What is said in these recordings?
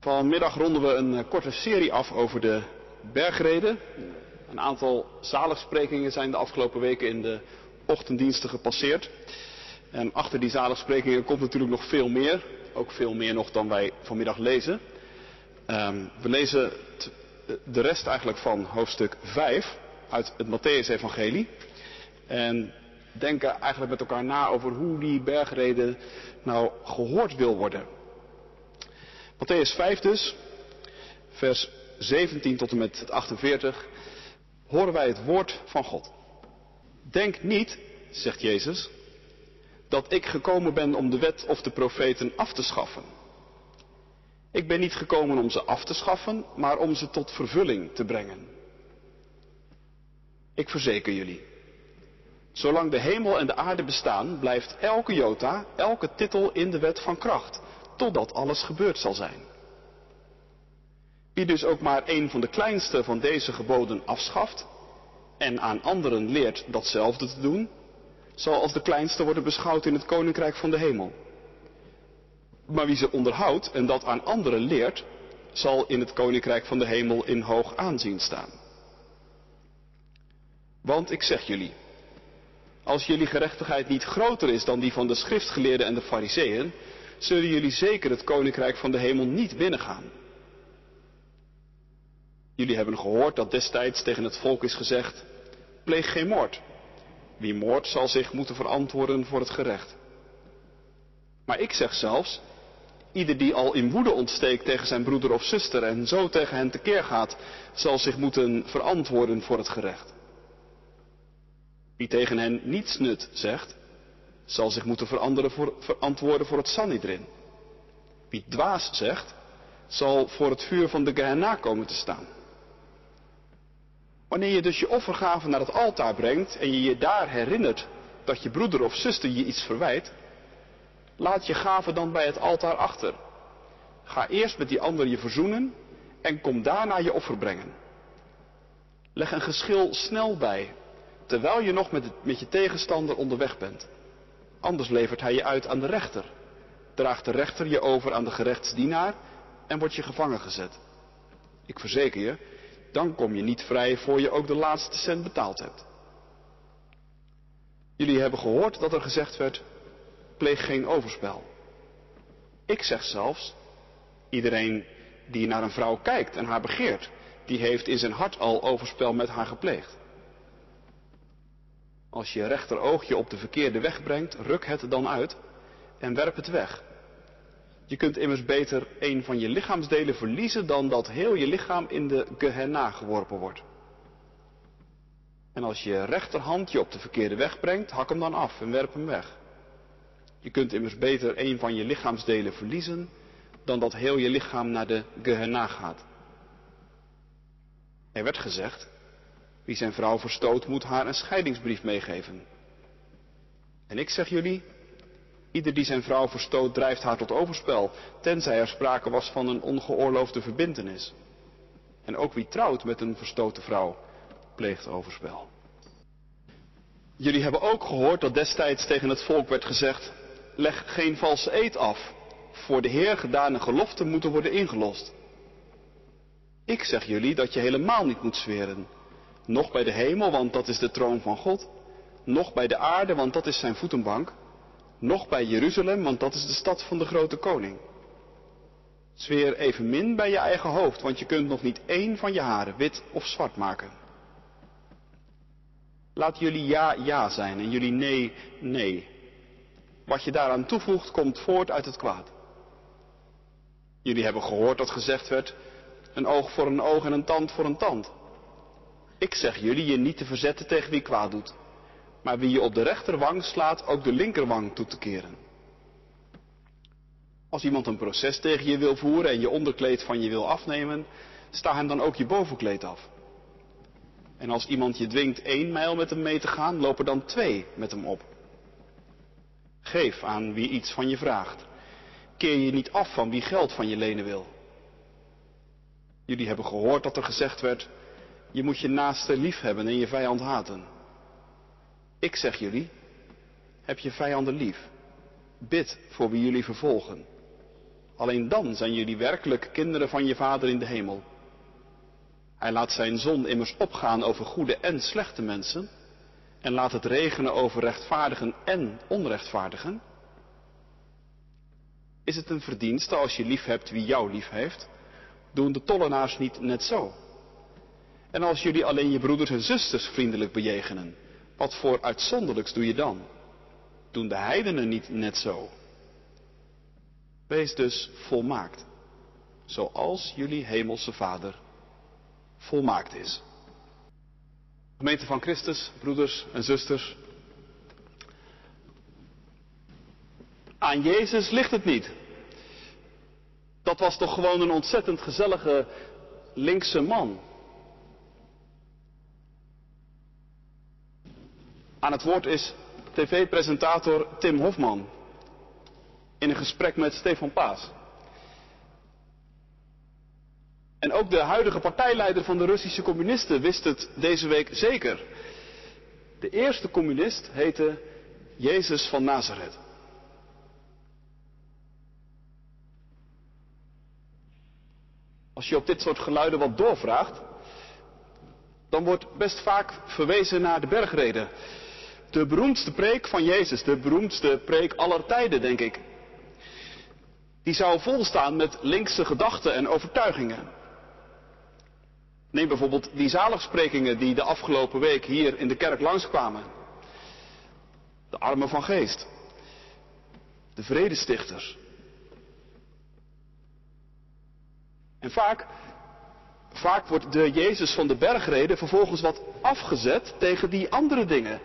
Vanmiddag ronden we een eh, korte serie af over de bergreden. Een aantal zaligsprekingen zijn de afgelopen weken in de ochtenddiensten gepasseerd. En achter die zaligsprekingen komt natuurlijk nog veel meer. Ook veel meer nog dan wij vanmiddag lezen. Um, we lezen de rest eigenlijk van hoofdstuk 5 uit het Matthäus-evangelie. En denken eigenlijk met elkaar na over hoe die bergreden nou gehoord wil worden. Matthäus 5 dus, vers 17 tot en met 48, horen wij het woord van God. Denk niet, zegt Jezus, dat ik gekomen ben om de wet of de profeten af te schaffen. Ik ben niet gekomen om ze af te schaffen, maar om ze tot vervulling te brengen. Ik verzeker jullie. Zolang de hemel en de aarde bestaan, blijft elke jota, elke titel in de wet van kracht, totdat alles gebeurd zal zijn. Wie dus ook maar een van de kleinste van deze geboden afschaft en aan anderen leert datzelfde te doen, zal als de kleinste worden beschouwd in het koninkrijk van de hemel. Maar wie ze onderhoudt en dat aan anderen leert, zal in het koninkrijk van de hemel in hoog aanzien staan. Want ik zeg jullie, als jullie gerechtigheid niet groter is dan die van de schriftgeleerden en de fariseeën, zullen jullie zeker het koninkrijk van de hemel niet binnengaan. Jullie hebben gehoord dat destijds tegen het volk is gezegd, pleeg geen moord. Wie moord zal zich moeten verantwoorden voor het gerecht. Maar ik zeg zelfs, ieder die al in woede ontsteekt tegen zijn broeder of zuster en zo tegen hen tekeer gaat, zal zich moeten verantwoorden voor het gerecht. Wie tegen hen niets nut zegt, zal zich moeten voor, verantwoorden voor het Sanhedrin. Wie dwaas zegt, zal voor het vuur van de Gehenna komen te staan. Wanneer je dus je offergave naar het altaar brengt en je je daar herinnert dat je broeder of zuster je iets verwijt, laat je gave dan bij het altaar achter. Ga eerst met die ander je verzoenen en kom daarna je offer brengen. Leg een geschil snel bij, terwijl je nog met, het, met je tegenstander onderweg bent. Anders levert hij je uit aan de rechter. Draagt de rechter je over aan de gerechtsdienaar en wordt je gevangen gezet. Ik verzeker je, dan kom je niet vrij voor je ook de laatste cent betaald hebt. Jullie hebben gehoord dat er gezegd werd, pleeg geen overspel. Ik zeg zelfs, iedereen die naar een vrouw kijkt en haar begeert, die heeft in zijn hart al overspel met haar gepleegd. Als je rechteroog je op de verkeerde weg brengt, ruk het dan uit en werp het weg. Je kunt immers beter een van je lichaamsdelen verliezen dan dat heel je lichaam in de Gehenna geworpen wordt. En als je rechterhand je op de verkeerde weg brengt, hak hem dan af en werp hem weg. Je kunt immers beter een van je lichaamsdelen verliezen dan dat heel je lichaam naar de Gehenna gaat. Er werd gezegd, wie zijn vrouw verstoot moet haar een scheidingsbrief meegeven. En ik zeg jullie, Ieder die zijn vrouw verstoot drijft haar tot overspel, tenzij er sprake was van een ongeoorloofde verbintenis. En ook wie trouwt met een verstoten vrouw, pleegt overspel. Jullie hebben ook gehoord dat destijds tegen het volk werd gezegd, leg geen valse eed af, voor de Heer gedane geloften moeten worden ingelost. Ik zeg jullie dat je helemaal niet moet zweren, nog bij de hemel, want dat is de troon van God, nog bij de aarde, want dat is zijn voetenbank, nog bij Jeruzalem, want dat is de stad van de grote koning. Zweer evenmin bij je eigen hoofd, want je kunt nog niet één van je haren wit of zwart maken. Laat jullie ja ja zijn en jullie nee nee. Wat je daaraan toevoegt komt voort uit het kwaad. Jullie hebben gehoord dat gezegd werd, een oog voor een oog en een tand voor een tand. Ik zeg jullie je niet te verzetten tegen wie kwaad doet maar wie je op de rechterwang slaat, ook de linkerwang toe te keren. Als iemand een proces tegen je wil voeren en je onderkleed van je wil afnemen, sta hem dan ook je bovenkleed af. En als iemand je dwingt één mijl met hem mee te gaan, loop er dan twee met hem op. Geef aan wie iets van je vraagt. Keer je niet af van wie geld van je lenen wil. Jullie hebben gehoord dat er gezegd werd, je moet je naaste lief hebben en je vijand haten. Ik zeg jullie, heb je vijanden lief. Bid voor wie jullie vervolgen. Alleen dan zijn jullie werkelijk kinderen van je Vader in de hemel. Hij laat zijn zon immers opgaan over goede en slechte mensen en laat het regenen over rechtvaardigen en onrechtvaardigen. Is het een verdienste als je lief hebt wie jou lief heeft? Doen de tollenaars niet net zo? En als jullie alleen je broeders en zusters vriendelijk bejegenen, wat voor uitzonderlijks doe je dan? Doen de heidenen niet net zo? Wees dus volmaakt, zoals jullie hemelse Vader volmaakt is. Gemeente van Christus, broeders en zusters. Aan Jezus ligt het niet. Dat was toch gewoon een ontzettend gezellige linkse man. Aan het woord is tv-presentator Tim Hofman in een gesprek met Stefan Paas. En ook de huidige partijleider van de Russische communisten wist het deze week zeker. De eerste communist heette Jezus van Nazareth. Als je op dit soort geluiden wat doorvraagt, dan wordt best vaak verwezen naar de bergreden. De beroemdste preek van Jezus, de beroemdste preek aller tijden, denk ik. Die zou volstaan met linkse gedachten en overtuigingen. Neem bijvoorbeeld die zaligsprekingen die de afgelopen week hier in de kerk langskwamen. De armen van geest. De vredestichters. En vaak, vaak wordt de Jezus van de bergreden vervolgens wat afgezet tegen die andere dingen.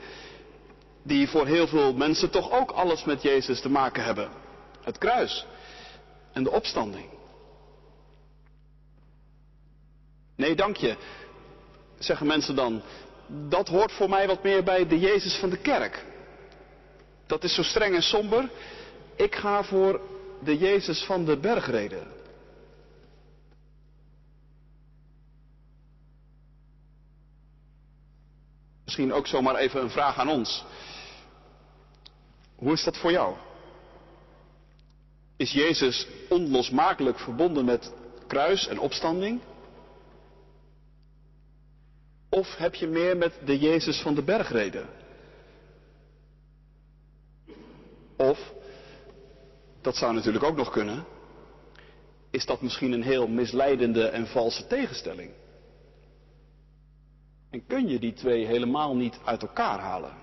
Die voor heel veel mensen toch ook alles met Jezus te maken hebben. Het kruis en de opstanding. Nee, dank je, zeggen mensen dan. Dat hoort voor mij wat meer bij de Jezus van de kerk. Dat is zo streng en somber. Ik ga voor de Jezus van de bergreden. Misschien ook zomaar even een vraag aan ons. Hoe is dat voor jou? Is Jezus onlosmakelijk verbonden met kruis en opstanding? Of heb je meer met de Jezus van de bergreden? Of, dat zou natuurlijk ook nog kunnen, is dat misschien een heel misleidende en valse tegenstelling? En kun je die twee helemaal niet uit elkaar halen?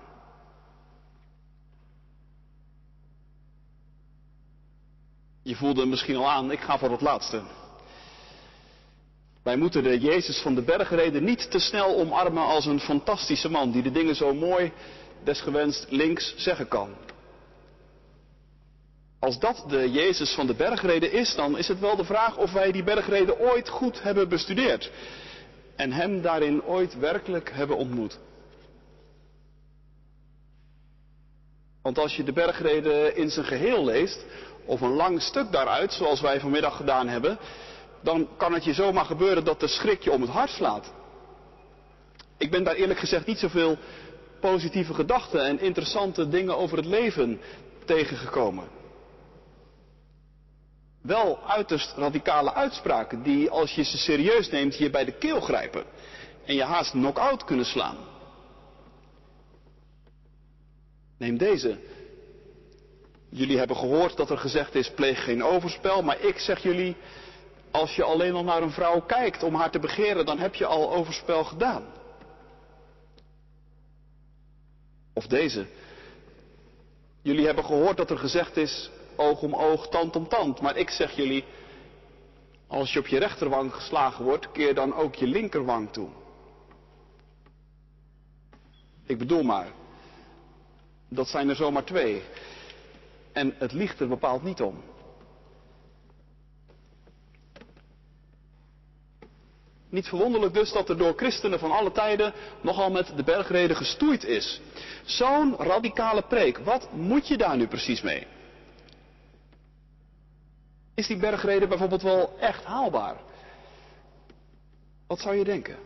Je voelde misschien al aan, ik ga voor het laatste. Wij moeten de Jezus van de bergreden niet te snel omarmen als een fantastische man die de dingen zo mooi, desgewenst links zeggen kan. Als dat de Jezus van de bergreden is, dan is het wel de vraag of wij die bergreden ooit goed hebben bestudeerd en hem daarin ooit werkelijk hebben ontmoet. Want als je de bergreden in zijn geheel leest, of een lang stuk daaruit, zoals wij vanmiddag gedaan hebben, dan kan het je zomaar gebeuren dat de schrik je om het hart slaat. Ik ben daar eerlijk gezegd niet zoveel positieve gedachten en interessante dingen over het leven tegengekomen. Wel uiterst radicale uitspraken die, als je ze serieus neemt, je bij de keel grijpen en je haast knock-out kunnen slaan. Neem deze. Jullie hebben gehoord dat er gezegd is: pleeg geen overspel, maar ik zeg jullie: als je alleen al naar een vrouw kijkt om haar te begeren, dan heb je al overspel gedaan. Of deze. Jullie hebben gehoord dat er gezegd is oog om oog, tand om tand. Maar ik zeg jullie, als je op je rechterwang geslagen wordt, keer dan ook je linkerwang toe. Ik bedoel maar, dat zijn er zomaar twee. En het ligt er bepaald niet om. Niet verwonderlijk dus dat er door christenen van alle tijden nogal met de bergreden gestoeid is. Zo'n radicale preek, wat moet je daar nu precies mee? Is die bergreden bijvoorbeeld wel echt haalbaar? Wat zou je denken?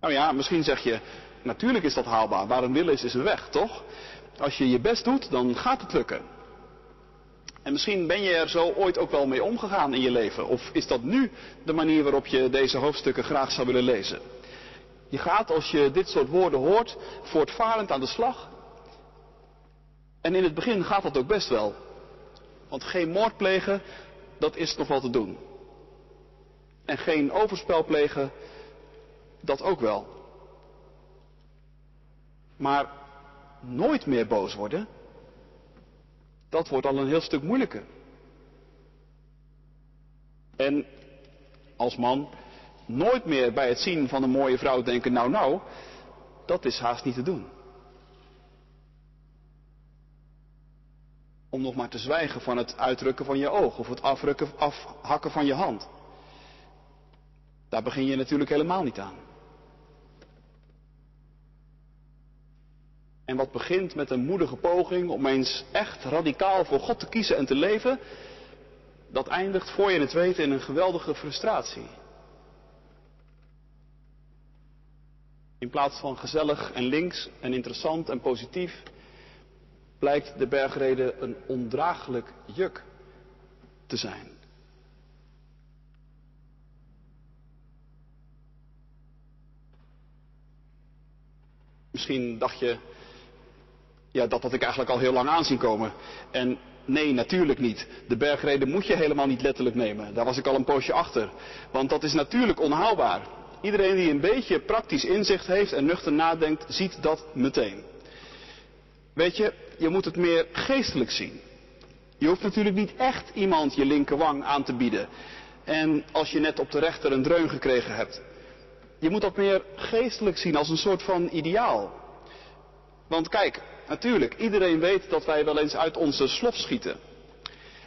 Nou ja, misschien zeg je, natuurlijk is dat haalbaar. Waar een wil is, is een weg, toch? Als je je best doet, dan gaat het lukken. En misschien ben je er zo ooit ook wel mee omgegaan in je leven. Of is dat nu de manier waarop je deze hoofdstukken graag zou willen lezen? Je gaat als je dit soort woorden hoort voortvarend aan de slag. En in het begin gaat dat ook best wel. Want geen moord plegen, dat is nog wel te doen. En geen overspel plegen, dat ook wel. Maar nooit meer boos worden, dat wordt al een heel stuk moeilijker. En als man nooit meer bij het zien van een mooie vrouw denken, nou nou, dat is haast niet te doen. Om nog maar te zwijgen van het uitdrukken van je oog of het afrukken, afhakken van je hand. Daar begin je natuurlijk helemaal niet aan. En wat begint met een moedige poging om eens echt radicaal voor God te kiezen en te leven, dat eindigt voor je het weet in een geweldige frustratie. In plaats van gezellig en links en interessant en positief, blijkt de bergrede een ondraaglijk juk te zijn. Misschien dacht je, ja, dat had ik eigenlijk al heel lang aanzien komen. En nee, natuurlijk niet. De bergreden moet je helemaal niet letterlijk nemen. Daar was ik al een poosje achter. Want dat is natuurlijk onhaalbaar. Iedereen die een beetje praktisch inzicht heeft en nuchter nadenkt, ziet dat meteen. Weet je, je moet het meer geestelijk zien. Je hoeft natuurlijk niet echt iemand je linkerwang aan te bieden. En als je net op de rechter een dreun gekregen hebt. Je moet dat meer geestelijk zien als een soort van ideaal. Want kijk, natuurlijk, iedereen weet dat wij wel eens uit onze slof schieten.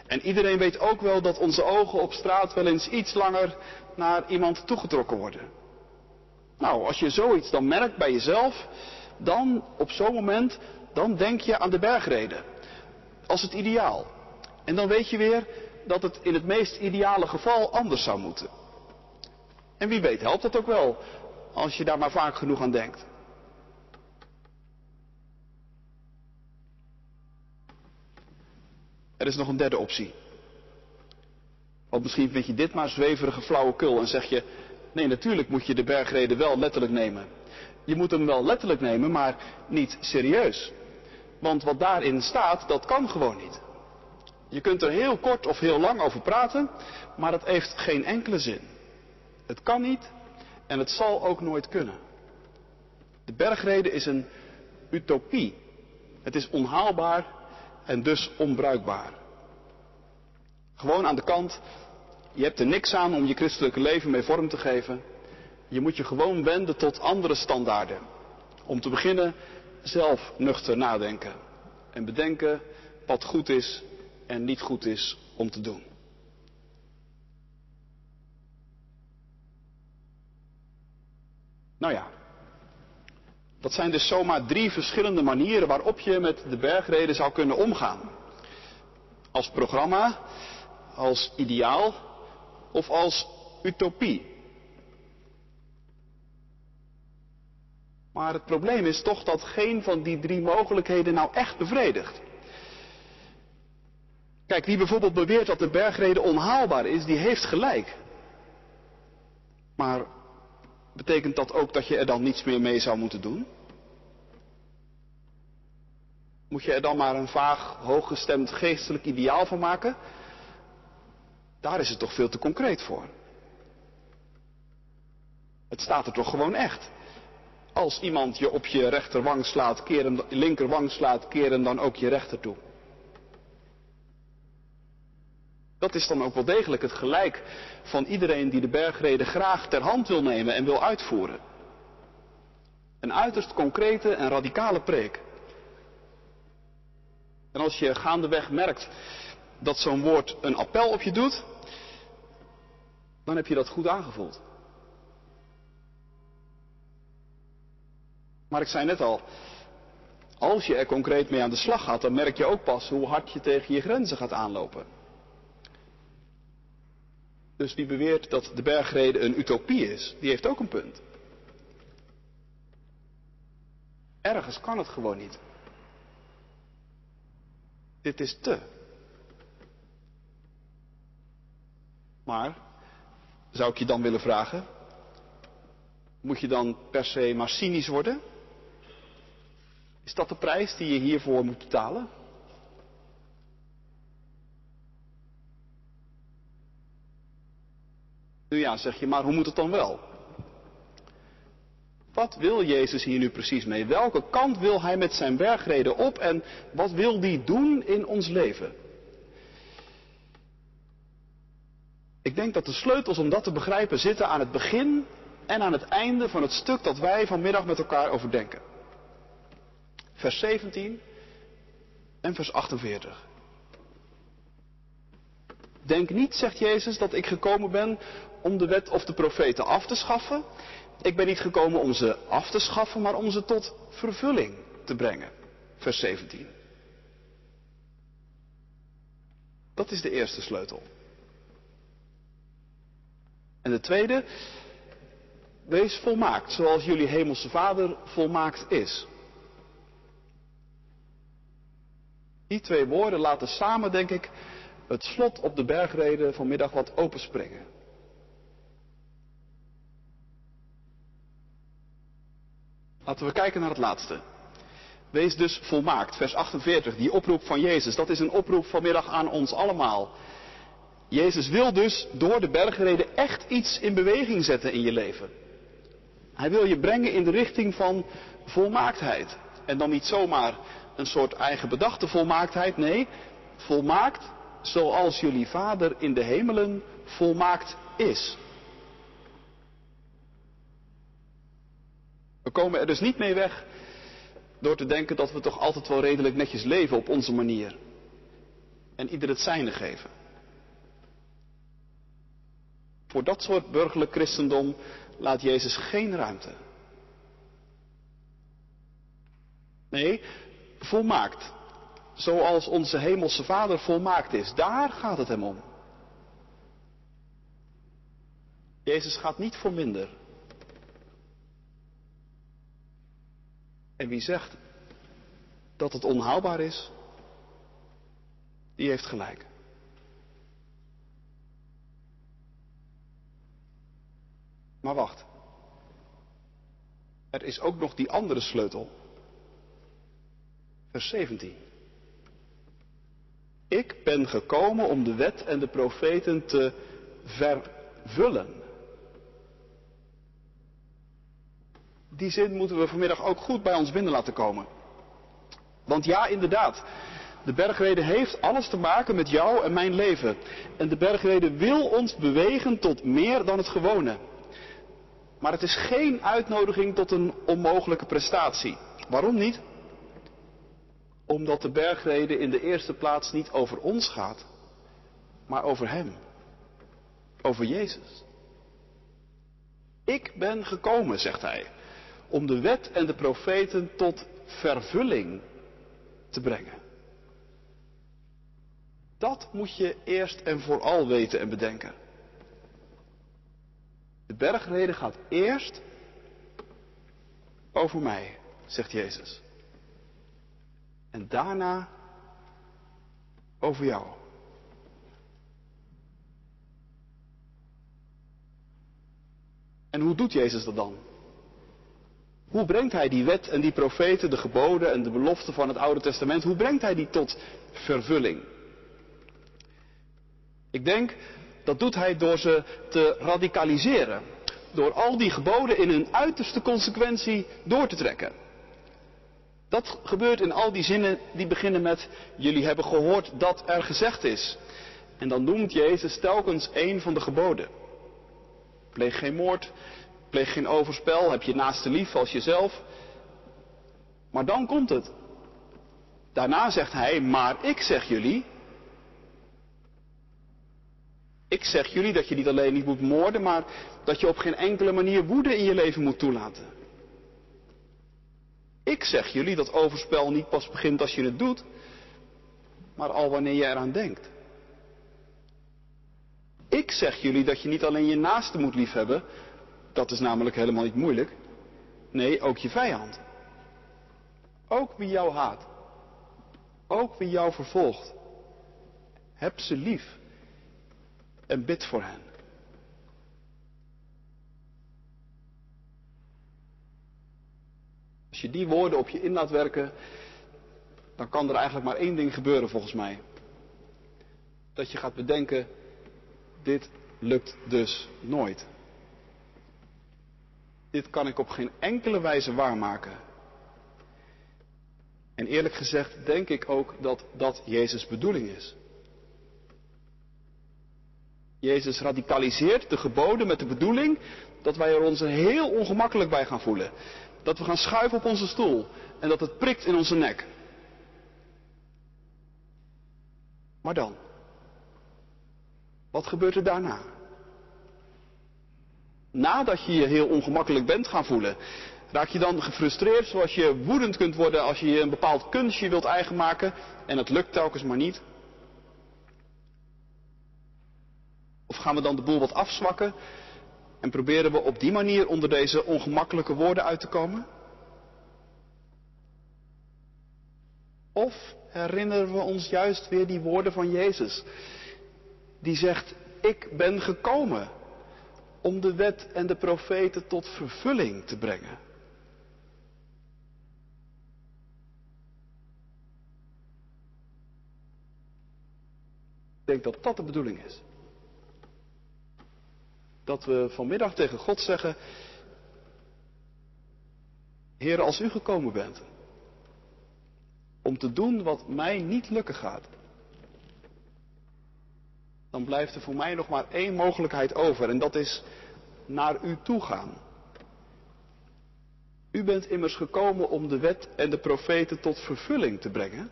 En iedereen weet ook wel dat onze ogen op straat wel eens iets langer naar iemand toegetrokken worden. Nou, als je zoiets dan merkt bij jezelf, dan op zo'n moment, dan denk je aan de bergreden. Als het ideaal. En dan weet je weer dat het in het meest ideale geval anders zou moeten. En wie weet helpt dat ook wel, als je daar maar vaak genoeg aan denkt. Er is nog een derde optie. Want misschien vind je dit maar zweverige flauwekul en zeg je, nee natuurlijk moet je de bergreden wel letterlijk nemen. Je moet hem wel letterlijk nemen, maar niet serieus. Want wat daarin staat, dat kan gewoon niet. Je kunt er heel kort of heel lang over praten, maar dat heeft geen enkele zin. Het kan niet en het zal ook nooit kunnen. De bergrede is een utopie. Het is onhaalbaar en dus onbruikbaar. Gewoon aan de kant, je hebt er niks aan om je christelijke leven mee vorm te geven. Je moet je gewoon wenden tot andere standaarden. Om te beginnen zelf nuchter nadenken. En bedenken wat goed is en niet goed is om te doen. Nou ja, dat zijn dus zomaar drie verschillende manieren waarop je met de bergreden zou kunnen omgaan. Als programma, als ideaal of als utopie. Maar het probleem is toch dat geen van die drie mogelijkheden nou echt bevredigt. Kijk, wie bijvoorbeeld beweert dat de bergrede onhaalbaar is, die heeft gelijk. Maar betekent dat ook dat je er dan niets meer mee zou moeten doen? Moet je er dan maar een vaag, hooggestemd geestelijk ideaal van maken? Daar is het toch veel te concreet voor. Het staat er toch gewoon echt. Als iemand je op je rechterwang slaat, keer hem, linkerwang slaat, keer hem dan ook je rechter toe. Dat is dan ook wel degelijk het gelijk van iedereen die de bergreden graag ter hand wil nemen en wil uitvoeren. Een uiterst concrete en radicale preek. En als je gaandeweg merkt dat zo'n woord een appel op je doet, dan heb je dat goed aangevoeld. Maar ik zei net al, als je er concreet mee aan de slag gaat, dan merk je ook pas hoe hard je tegen je grenzen gaat aanlopen. Dus wie beweert dat de bergrede een utopie is, die heeft ook een punt. Ergens kan het gewoon niet. Dit is te. Maar, zou ik je dan willen vragen, moet je dan per se maar cynisch worden? Is dat de prijs die je hiervoor moet betalen? Nu ja, zeg je, maar hoe moet het dan wel? Wat wil Jezus hier nu precies mee? Welke kant wil hij met zijn bergreden op en wat wil hij doen in ons leven? Ik denk dat de sleutels om dat te begrijpen zitten aan het begin en aan het einde van het stuk dat wij vanmiddag met elkaar overdenken. Vers 17 en vers 48. Denk niet, zegt Jezus, dat ik gekomen ben om de wet of de profeten af te schaffen. Ik ben niet gekomen om ze af te schaffen, maar om ze tot vervulling te brengen. Vers 17. Dat is de eerste sleutel. En de tweede, wees volmaakt, zoals jullie hemelse Vader volmaakt is. Die twee woorden laten samen, denk ik, het slot op de bergreden vanmiddag wat openspringen. Laten we kijken naar het laatste. Wees dus volmaakt, vers 48, die oproep van Jezus. Dat is een oproep vanmiddag aan ons allemaal. Jezus wil dus door de bergreden echt iets in beweging zetten in je leven. Hij wil je brengen in de richting van volmaaktheid. En dan niet zomaar een soort eigen bedachte volmaaktheid. Nee, volmaakt zoals jullie Vader in de hemelen volmaakt is. We komen er dus niet mee weg door te denken dat we toch altijd wel redelijk netjes leven op onze manier. En ieder het zijne geven. Voor dat soort burgerlijk christendom laat Jezus geen ruimte. Nee, volmaakt. Zoals onze hemelse Vader volmaakt is. Daar gaat het hem om. Jezus gaat niet voor minder. En wie zegt dat het onhaalbaar is, die heeft gelijk. Maar wacht. Er is ook nog die andere sleutel. Vers 17. Ik ben gekomen om de wet en de profeten te vervullen. Die zin moeten we vanmiddag ook goed bij ons binnen laten komen. Want ja, inderdaad, de bergrede heeft alles te maken met jou en mijn leven. En de bergrede wil ons bewegen tot meer dan het gewone. Maar het is geen uitnodiging tot een onmogelijke prestatie. Waarom niet? Omdat de bergrede in de eerste plaats niet over ons gaat, maar over Hem. Over Jezus. Ik ben gekomen, zegt Hij, om de wet en de profeten tot vervulling te brengen. Dat moet je eerst en vooral weten en bedenken. De bergrede gaat eerst over mij, zegt Jezus. En daarna over jou. En hoe doet Jezus dat dan? Hoe brengt hij die wet en die profeten, de geboden en de beloften van het Oude Testament, hoe brengt hij die tot vervulling? Ik denk dat doet hij door ze te radicaliseren. Door al die geboden in hun uiterste consequentie door te trekken. Dat gebeurt in al die zinnen die beginnen met jullie hebben gehoord dat er gezegd is. En dan noemt Jezus telkens een van de geboden. Pleeg geen moord, pleeg geen overspel, heb je naaste lief als jezelf. Maar dan komt het. Daarna zegt hij, maar ik zeg jullie, ik zeg jullie dat je niet alleen niet moet moorden, maar dat je op geen enkele manier woede in je leven moet toelaten. Ik zeg jullie dat overspel niet pas begint als je het doet, maar al wanneer je eraan denkt. Ik zeg jullie dat je niet alleen je naaste moet liefhebben, dat is namelijk helemaal niet moeilijk. Nee, ook je vijand. Ook wie jou haat. ook wie jou vervolgt. Heb ze lief en bid voor hen. Als je die woorden op je in laat werken, dan kan er eigenlijk maar één ding gebeuren volgens mij. Dat je gaat bedenken, dit lukt dus nooit. Dit kan ik op geen enkele wijze waarmaken. En eerlijk gezegd denk ik ook dat dat Jezus' bedoeling is. Jezus radicaliseert de geboden met de bedoeling dat wij er ons heel ongemakkelijk bij gaan voelen. Dat we gaan schuiven op onze stoel en dat het prikt in onze nek. Maar dan? Wat gebeurt er daarna? Nadat je je heel ongemakkelijk bent gaan voelen, raak je dan gefrustreerd zoals je woedend kunt worden als je een bepaald kunstje wilt eigen maken en het lukt telkens maar niet? Of gaan we dan de boel wat afzwakken en proberen we op die manier onder deze ongemakkelijke woorden uit te komen? Of herinneren we ons juist weer die woorden van Jezus, die zegt, ik ben gekomen om de wet en de profeten tot vervulling te brengen. Ik denk dat dat de bedoeling is. Dat we vanmiddag tegen God zeggen, Heer, als u gekomen bent om te doen wat mij niet lukken gaat, dan blijft er voor mij nog maar één mogelijkheid over en dat is naar u toe gaan. U bent immers gekomen om de wet en de profeten tot vervulling te brengen.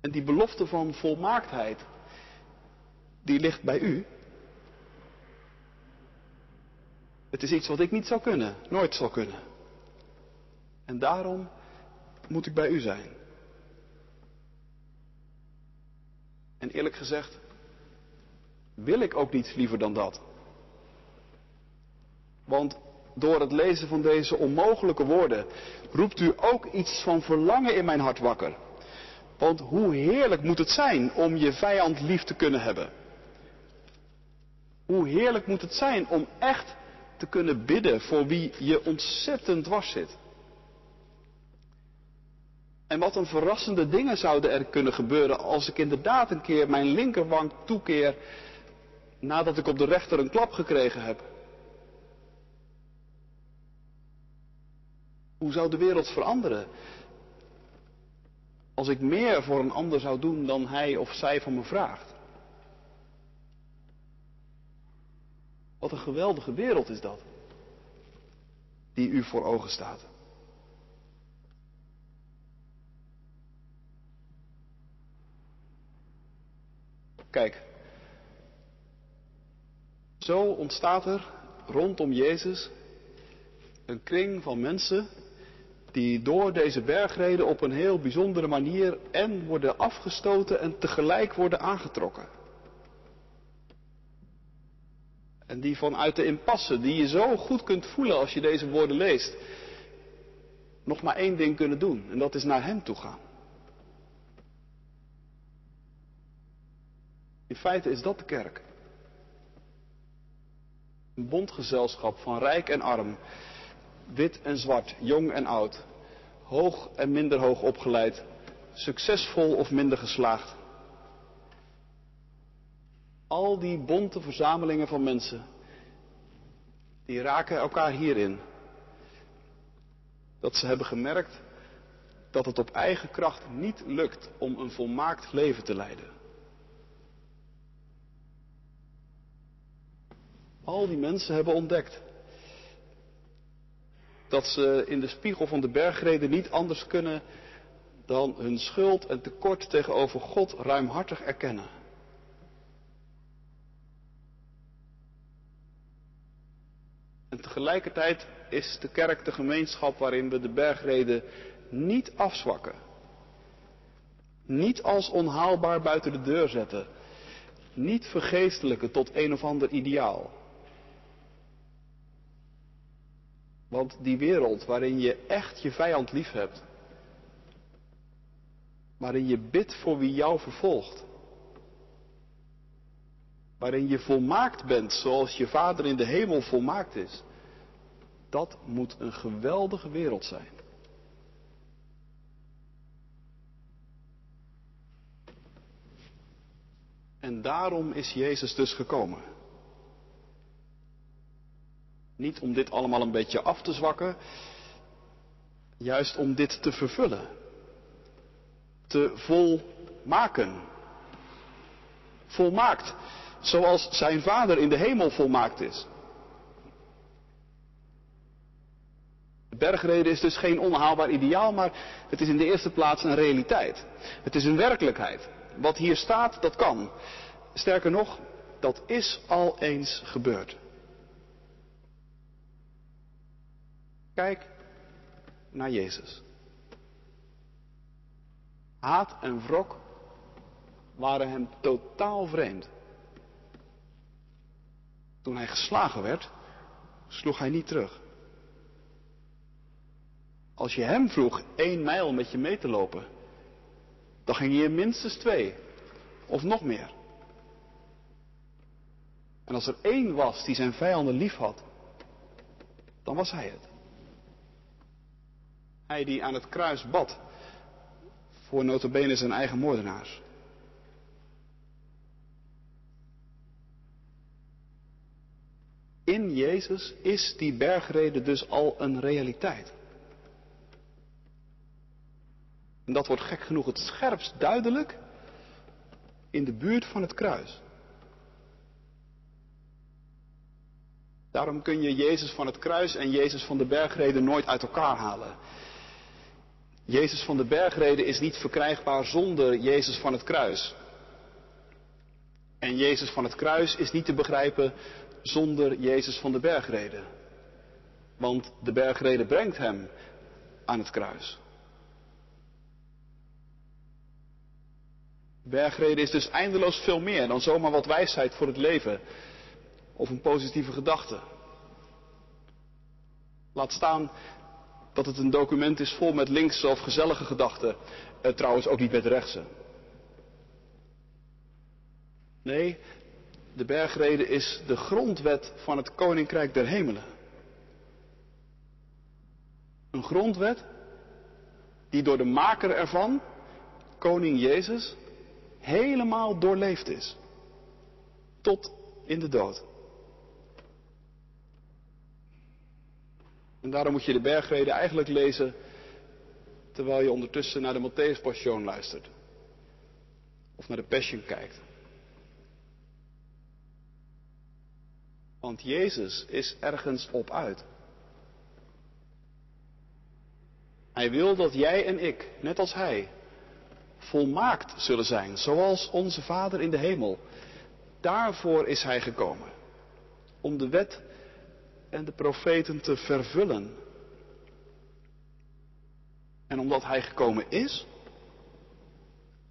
En die belofte van volmaaktheid, die ligt bij u. Het is iets wat ik niet zou kunnen, nooit zal kunnen. En daarom moet ik bij u zijn. En eerlijk gezegd, wil ik ook niets liever dan dat. Want door het lezen van deze onmogelijke woorden roept u ook iets van verlangen in mijn hart wakker. Want hoe heerlijk moet het zijn om je vijand lief te kunnen hebben. Hoe heerlijk moet het zijn om echt te kunnen bidden voor wie je ontzettend dwars zit. En wat een verrassende dingen zouden er kunnen gebeuren als ik inderdaad een keer mijn linkerwang toekeer nadat ik op de rechter een klap gekregen heb. Hoe zou de wereld veranderen als ik meer voor een ander zou doen dan hij of zij van me vraagt? Wat een geweldige wereld is dat, die u voor ogen staat. Kijk, zo ontstaat er rondom Jezus een kring van mensen die door deze bergreden op een heel bijzondere manier en worden afgestoten en tegelijk worden aangetrokken. En die vanuit de impasse, die je zo goed kunt voelen als je deze woorden leest, nog maar één ding kunnen doen. En dat is naar Hem toe gaan. In feite is dat de kerk. Een bondgezelschap van rijk en arm, wit en zwart, jong en oud, hoog en minder hoog opgeleid, succesvol of minder geslaagd. Al die bonte verzamelingen van mensen, die raken elkaar hierin. Dat ze hebben gemerkt dat het op eigen kracht niet lukt om een volmaakt leven te leiden. Al die mensen hebben ontdekt dat ze in de spiegel van de bergreden niet anders kunnen dan hun schuld en tekort tegenover God ruimhartig erkennen. En tegelijkertijd is de kerk de gemeenschap waarin we de bergreden niet afzwakken. Niet als onhaalbaar buiten de deur zetten. Niet vergeestelijken tot een of ander ideaal. Want die wereld waarin je echt je vijand lief hebt, waarin je bidt voor wie jou vervolgt. Waarin je volmaakt bent zoals je Vader in de hemel volmaakt is. Dat moet een geweldige wereld zijn. En daarom is Jezus dus gekomen. Niet om dit allemaal een beetje af te zwakken, juist om dit te vervullen, te volmaken. Volmaakt, zoals zijn Vader in de hemel volmaakt is. De bergreden is dus geen onhaalbaar ideaal, maar het is in de eerste plaats een realiteit. Het is een werkelijkheid. Wat hier staat, dat kan. Sterker nog, dat is al eens gebeurd. Kijk naar Jezus. Haat en wrok waren hem totaal vreemd. Toen hij geslagen werd, sloeg hij niet terug. Als je hem vroeg één mijl met je mee te lopen, dan ging je minstens twee of nog meer. En als er één was die zijn vijanden lief had, dan was hij het. Hij die aan het kruis bad voor notabene zijn eigen moordenaars. In Jezus is die bergrede dus al een realiteit. En dat wordt gek genoeg het scherpst duidelijk in de buurt van het kruis. Daarom kun je Jezus van het kruis en Jezus van de bergrede nooit uit elkaar halen. Jezus van de bergrede is niet verkrijgbaar zonder Jezus van het kruis. En Jezus van het kruis is niet te begrijpen zonder Jezus van de bergrede. Want de bergrede brengt hem aan het kruis. Bergrede is dus eindeloos veel meer dan zomaar wat wijsheid voor het leven of een positieve gedachte. Laat staan dat het een document is vol met linkse of gezellige gedachten, eh, trouwens ook niet met rechtse. Nee, de bergrede is de grondwet van het Koninkrijk der Hemelen. Een grondwet die door de maker ervan, koning Jezus, helemaal doorleefd is. Tot in de dood. En daarom moet je de bergreden eigenlijk lezen terwijl je ondertussen naar de Matthäus Passion luistert. Of naar de Passion kijkt. Want Jezus is ergens op uit. Hij wil dat jij en ik, net als Hij, volmaakt zullen zijn, zoals onze Vader in de hemel. Daarvoor is Hij gekomen. Om de wet en de profeten te vervullen. En omdat Hij gekomen is,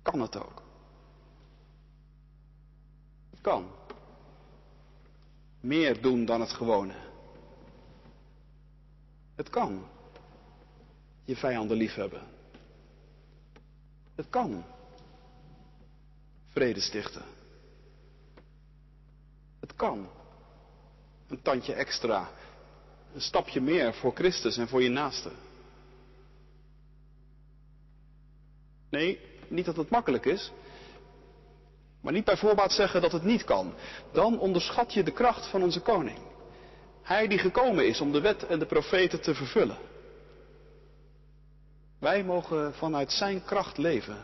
kan het ook. Het kan. Meer doen dan het gewone. Het kan. Je vijanden liefhebben. Het kan. Vrede stichten. Het kan. Een tandje extra. Een stapje meer voor Christus en voor je naaste. Nee, niet dat het makkelijk is. Maar niet bij voorbaat zeggen dat het niet kan. Dan onderschat je de kracht van onze koning. Hij die gekomen is om de wet en de profeten te vervullen. Wij mogen vanuit zijn kracht leven.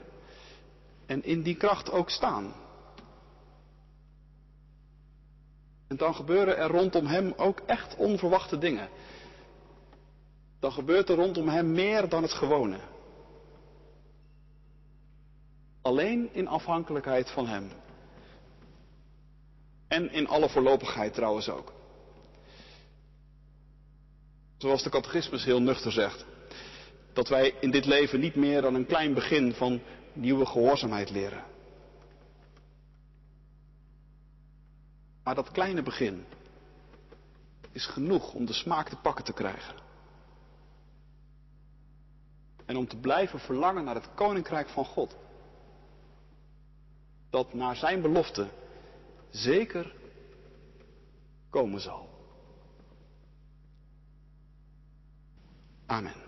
En in die kracht ook staan. En dan gebeuren er rondom hem ook echt onverwachte dingen. Dan gebeurt er rondom hem meer dan het gewone. Alleen in afhankelijkheid van hem. En in alle voorlopigheid trouwens ook. Zoals de catechismus heel nuchter zegt. Dat wij in dit leven niet meer dan een klein begin van nieuwe gehoorzaamheid leren. Maar dat kleine begin is genoeg om de smaak te pakken te krijgen. En om te blijven verlangen naar het koninkrijk van God. Dat naar zijn belofte zeker komen zal. Amen.